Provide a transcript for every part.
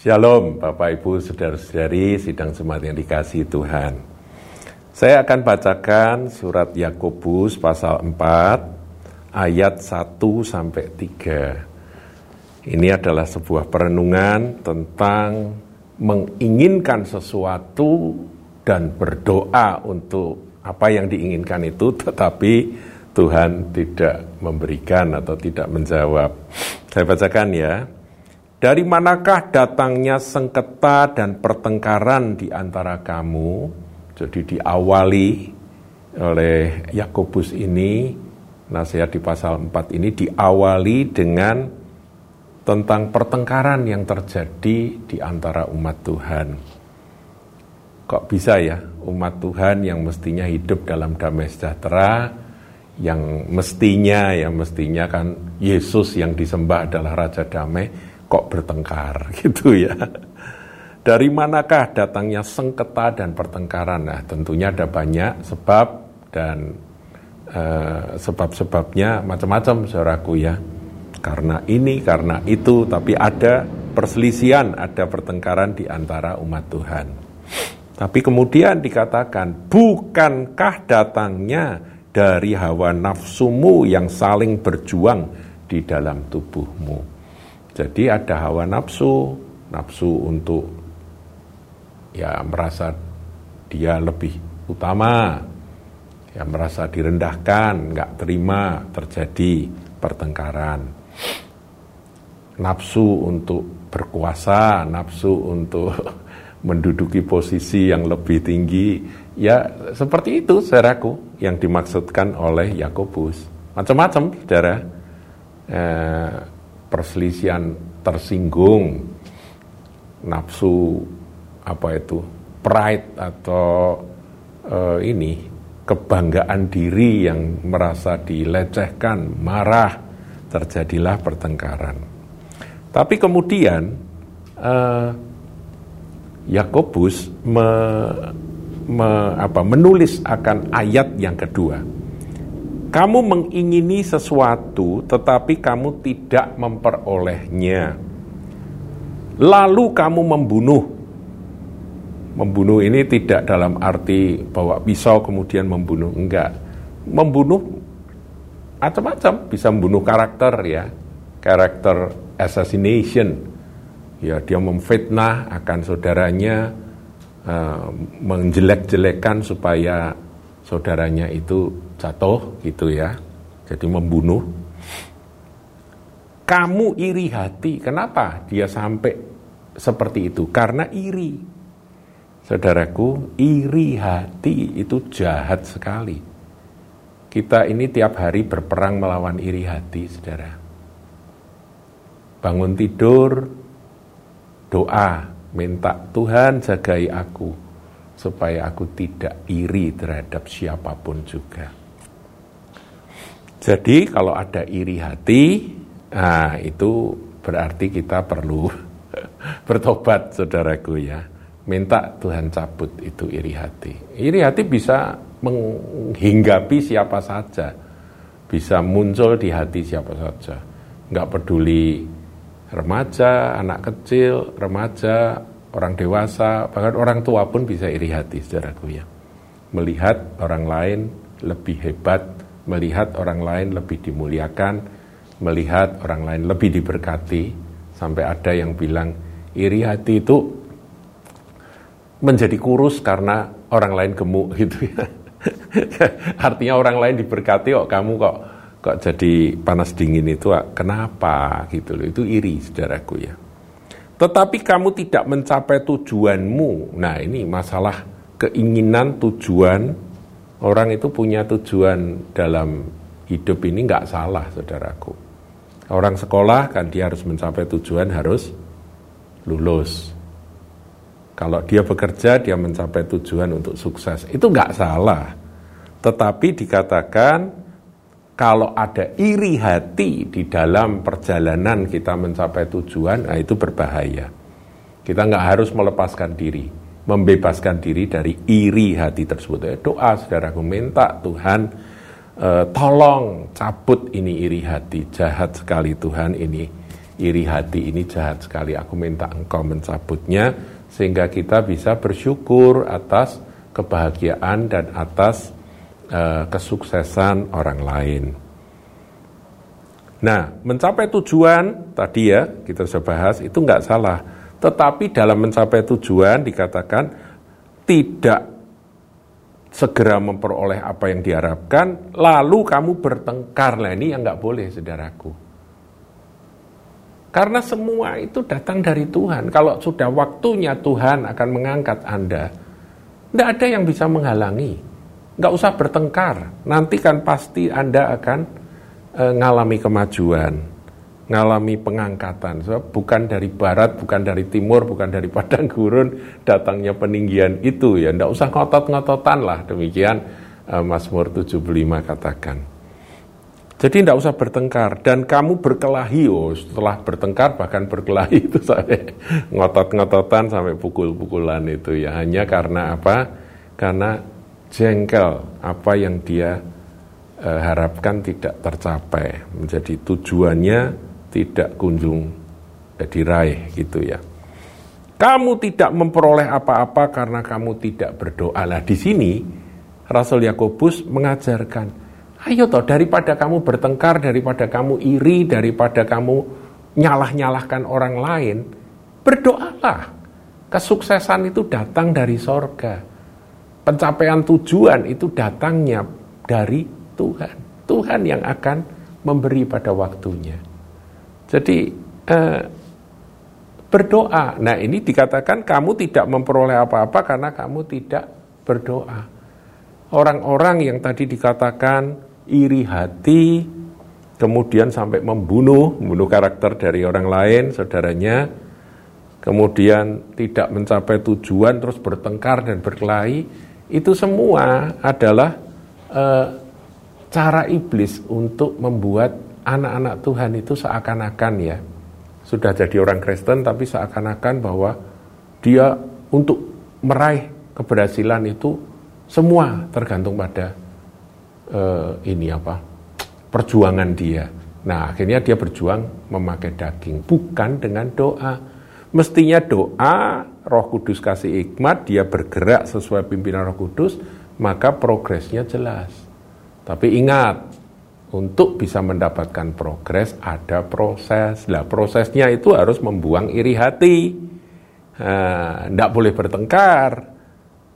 Shalom Bapak Ibu Saudara-saudari sidang jemaat yang dikasih Tuhan. Saya akan bacakan surat Yakobus pasal 4 ayat 1 sampai 3. Ini adalah sebuah perenungan tentang menginginkan sesuatu dan berdoa untuk apa yang diinginkan itu tetapi Tuhan tidak memberikan atau tidak menjawab. Saya bacakan ya. Dari manakah datangnya sengketa dan pertengkaran di antara kamu? Jadi diawali oleh Yakobus ini, nasihat di pasal 4 ini diawali dengan tentang pertengkaran yang terjadi di antara umat Tuhan. Kok bisa ya umat Tuhan yang mestinya hidup dalam damai sejahtera, yang mestinya, yang mestinya kan Yesus yang disembah adalah Raja Damai, kok bertengkar gitu ya. Dari manakah datangnya sengketa dan pertengkaran? Nah, tentunya ada banyak sebab dan uh, sebab-sebabnya macam-macam saudaraku ya. Karena ini, karena itu, tapi ada perselisihan, ada pertengkaran di antara umat Tuhan. Tapi kemudian dikatakan, bukankah datangnya dari hawa nafsumu yang saling berjuang di dalam tubuhmu? Jadi ada hawa nafsu, nafsu untuk ya merasa dia lebih utama, ya merasa direndahkan, nggak terima terjadi pertengkaran. Nafsu untuk berkuasa, nafsu untuk menduduki posisi yang lebih tinggi, ya seperti itu saudaraku yang dimaksudkan oleh Yakobus. Macam-macam saudara. Eh, perselisihan tersinggung, nafsu apa itu pride atau uh, ini kebanggaan diri yang merasa dilecehkan, marah, terjadilah pertengkaran. Tapi kemudian uh, Yakobus me, me, menulis akan ayat yang kedua kamu mengingini sesuatu, tetapi kamu tidak memperolehnya. Lalu kamu membunuh. Membunuh ini tidak dalam arti bawa pisau kemudian membunuh, enggak. Membunuh macam-macam, bisa membunuh karakter ya, karakter assassination. Ya, dia memfitnah akan saudaranya, uh, menjelek-jelekan supaya saudaranya itu jatuh gitu ya. Jadi membunuh. Kamu iri hati. Kenapa dia sampai seperti itu? Karena iri. Saudaraku, iri hati itu jahat sekali. Kita ini tiap hari berperang melawan iri hati, saudara. Bangun tidur, doa, minta Tuhan jagai aku supaya aku tidak iri terhadap siapa pun juga. Jadi kalau ada iri hati, nah itu berarti kita perlu bertobat saudaraku ya. Minta Tuhan cabut itu iri hati. Iri hati bisa menghinggapi siapa saja. Bisa muncul di hati siapa saja. Nggak peduli remaja, anak kecil, remaja, orang dewasa, bahkan orang tua pun bisa iri hati, saudaraku ya. Melihat orang lain lebih hebat, melihat orang lain lebih dimuliakan, melihat orang lain lebih diberkati, sampai ada yang bilang iri hati itu menjadi kurus karena orang lain gemuk gitu ya. Artinya orang lain diberkati kok kamu kok kok jadi panas dingin itu kenapa gitu loh. Itu iri saudaraku ya. Tetapi kamu tidak mencapai tujuanmu. Nah ini masalah keinginan tujuan. Orang itu punya tujuan dalam hidup ini nggak salah saudaraku. Orang sekolah kan dia harus mencapai tujuan harus lulus. Kalau dia bekerja dia mencapai tujuan untuk sukses. Itu nggak salah. Tetapi dikatakan kalau ada iri hati di dalam perjalanan kita mencapai tujuan, nah itu berbahaya. Kita nggak harus melepaskan diri, membebaskan diri dari iri hati tersebut. Ya, doa, saudaraku, minta Tuhan eh, tolong cabut ini iri hati, jahat sekali Tuhan ini iri hati ini jahat sekali. Aku minta engkau mencabutnya sehingga kita bisa bersyukur atas kebahagiaan dan atas uh, kesuksesan orang lain. Nah, mencapai tujuan tadi ya kita sudah bahas itu nggak salah. Tetapi dalam mencapai tujuan dikatakan tidak segera memperoleh apa yang diharapkan, lalu kamu bertengkar. Lah ini yang nggak boleh, saudaraku. Karena semua itu datang dari Tuhan. Kalau sudah waktunya Tuhan akan mengangkat Anda, tidak ada yang bisa menghalangi. Nggak usah bertengkar. Nanti kan pasti Anda akan e, kemajuan, ngalami pengangkatan. So, bukan dari barat, bukan dari timur, bukan dari padang gurun, datangnya peninggian itu ya. Nggak usah ngotot-ngototan lah. Demikian e, Mazmur 75 katakan. Jadi tidak usah bertengkar dan kamu berkelahi, oh setelah bertengkar bahkan berkelahi itu sampai ngotot-ngototan sampai pukul-pukulan itu ya hanya karena apa? Karena jengkel apa yang dia eh, harapkan tidak tercapai, menjadi tujuannya tidak kunjung diraih gitu ya. Kamu tidak memperoleh apa-apa karena kamu tidak berdoa. Lah di sini Rasul Yakobus mengajarkan Ayo toh daripada kamu bertengkar, daripada kamu iri, daripada kamu nyalah-nyalahkan orang lain, berdoalah. Kesuksesan itu datang dari sorga. Pencapaian tujuan itu datangnya dari Tuhan. Tuhan yang akan memberi pada waktunya. Jadi eh, berdoa. Nah ini dikatakan kamu tidak memperoleh apa-apa karena kamu tidak berdoa. Orang-orang yang tadi dikatakan iri hati, kemudian sampai membunuh, membunuh karakter dari orang lain, saudaranya, kemudian tidak mencapai tujuan, terus bertengkar dan berkelahi, itu semua adalah e, cara iblis untuk membuat anak-anak Tuhan itu seakan-akan ya, sudah jadi orang Kristen tapi seakan-akan bahwa dia untuk meraih keberhasilan itu semua tergantung pada uh, ini apa perjuangan dia. Nah akhirnya dia berjuang memakai daging, bukan dengan doa. Mestinya doa, Roh Kudus kasih hikmat, dia bergerak sesuai pimpinan Roh Kudus, maka progresnya jelas. Tapi ingat, untuk bisa mendapatkan progres ada proses. Nah, prosesnya itu harus membuang iri hati. Tidak boleh bertengkar,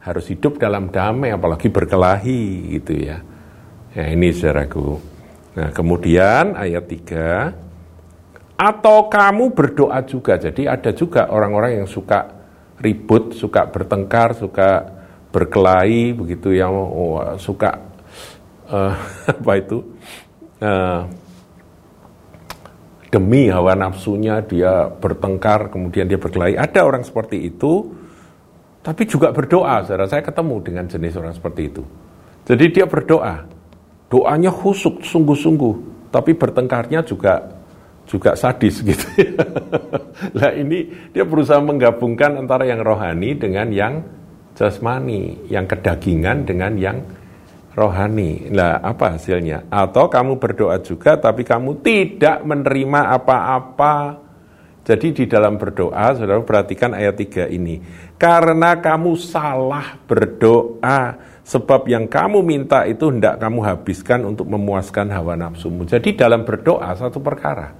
harus hidup dalam damai, apalagi berkelahi gitu ya. Ya ini saudaraku. Nah kemudian ayat 3, atau kamu berdoa juga. Jadi ada juga orang-orang yang suka ribut, suka bertengkar, suka berkelahi, begitu yang oh, suka uh, apa itu uh, demi hawa nafsunya dia bertengkar, kemudian dia berkelahi. Ada orang seperti itu, tapi juga berdoa. Saudara saya ketemu dengan jenis orang seperti itu. Jadi dia berdoa, doanya khusuk sungguh-sungguh, tapi bertengkarnya juga juga sadis gitu. nah ini dia berusaha menggabungkan antara yang rohani dengan yang jasmani, yang kedagingan dengan yang rohani. Nah apa hasilnya? Atau kamu berdoa juga tapi kamu tidak menerima apa-apa. Jadi di dalam berdoa, saudara perhatikan ayat 3 ini. Karena kamu salah berdoa, Sebab yang kamu minta itu hendak kamu habiskan untuk memuaskan hawa nafsumu. Jadi dalam berdoa satu perkara.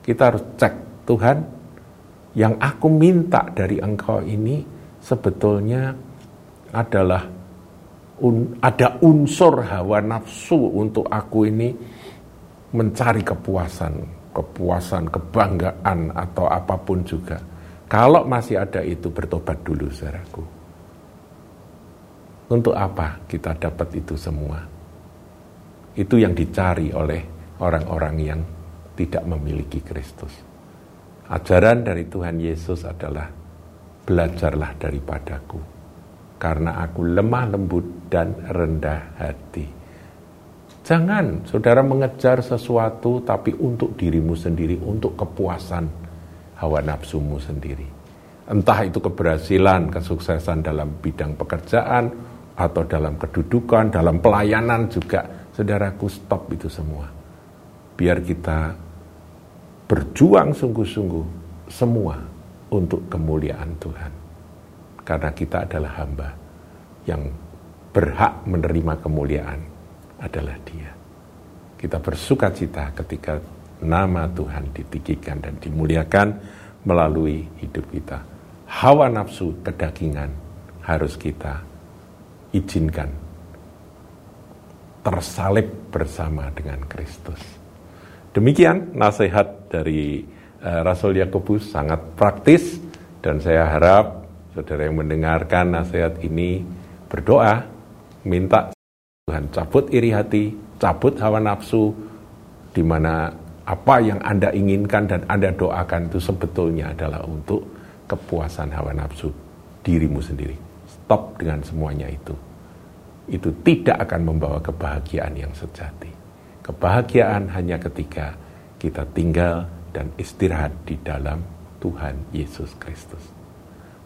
Kita harus cek Tuhan yang aku minta dari engkau ini sebetulnya adalah un, ada unsur hawa nafsu untuk aku ini mencari kepuasan, kepuasan, kebanggaan atau apa pun juga. Kalau masih ada itu bertobat dulu saudaraku untuk apa kita dapat itu semua? Itu yang dicari oleh orang-orang yang tidak memiliki Kristus. Ajaran dari Tuhan Yesus adalah belajarlah daripadaku karena aku lemah lembut dan rendah hati. Jangan saudara mengejar sesuatu tapi untuk dirimu sendiri, untuk kepuasan hawa nafsumu sendiri. Entah itu keberhasilan, kesuksesan dalam bidang pekerjaan, atau dalam kedudukan, dalam pelayanan juga, saudaraku stop itu semua. Biar kita berjuang sungguh-sungguh semua untuk kemuliaan Tuhan. Karena kita adalah hamba yang berhak menerima kemuliaan adalah Dia. Kita bersuka cita ketika nama Tuhan ditinggikan dan dimuliakan melalui hidup kita. Hawa nafsu kedagingan harus kita izinkan tersalib bersama dengan Kristus. Demikian nasihat dari uh, Rasul Yakobus sangat praktis dan saya harap saudara yang mendengarkan nasihat ini berdoa minta Tuhan cabut iri hati, cabut hawa nafsu di mana apa yang Anda inginkan dan Anda doakan itu sebetulnya adalah untuk kepuasan hawa nafsu dirimu sendiri. Stop dengan semuanya itu. Itu tidak akan membawa kebahagiaan yang sejati. Kebahagiaan hanya ketika kita tinggal dan istirahat di dalam Tuhan Yesus Kristus.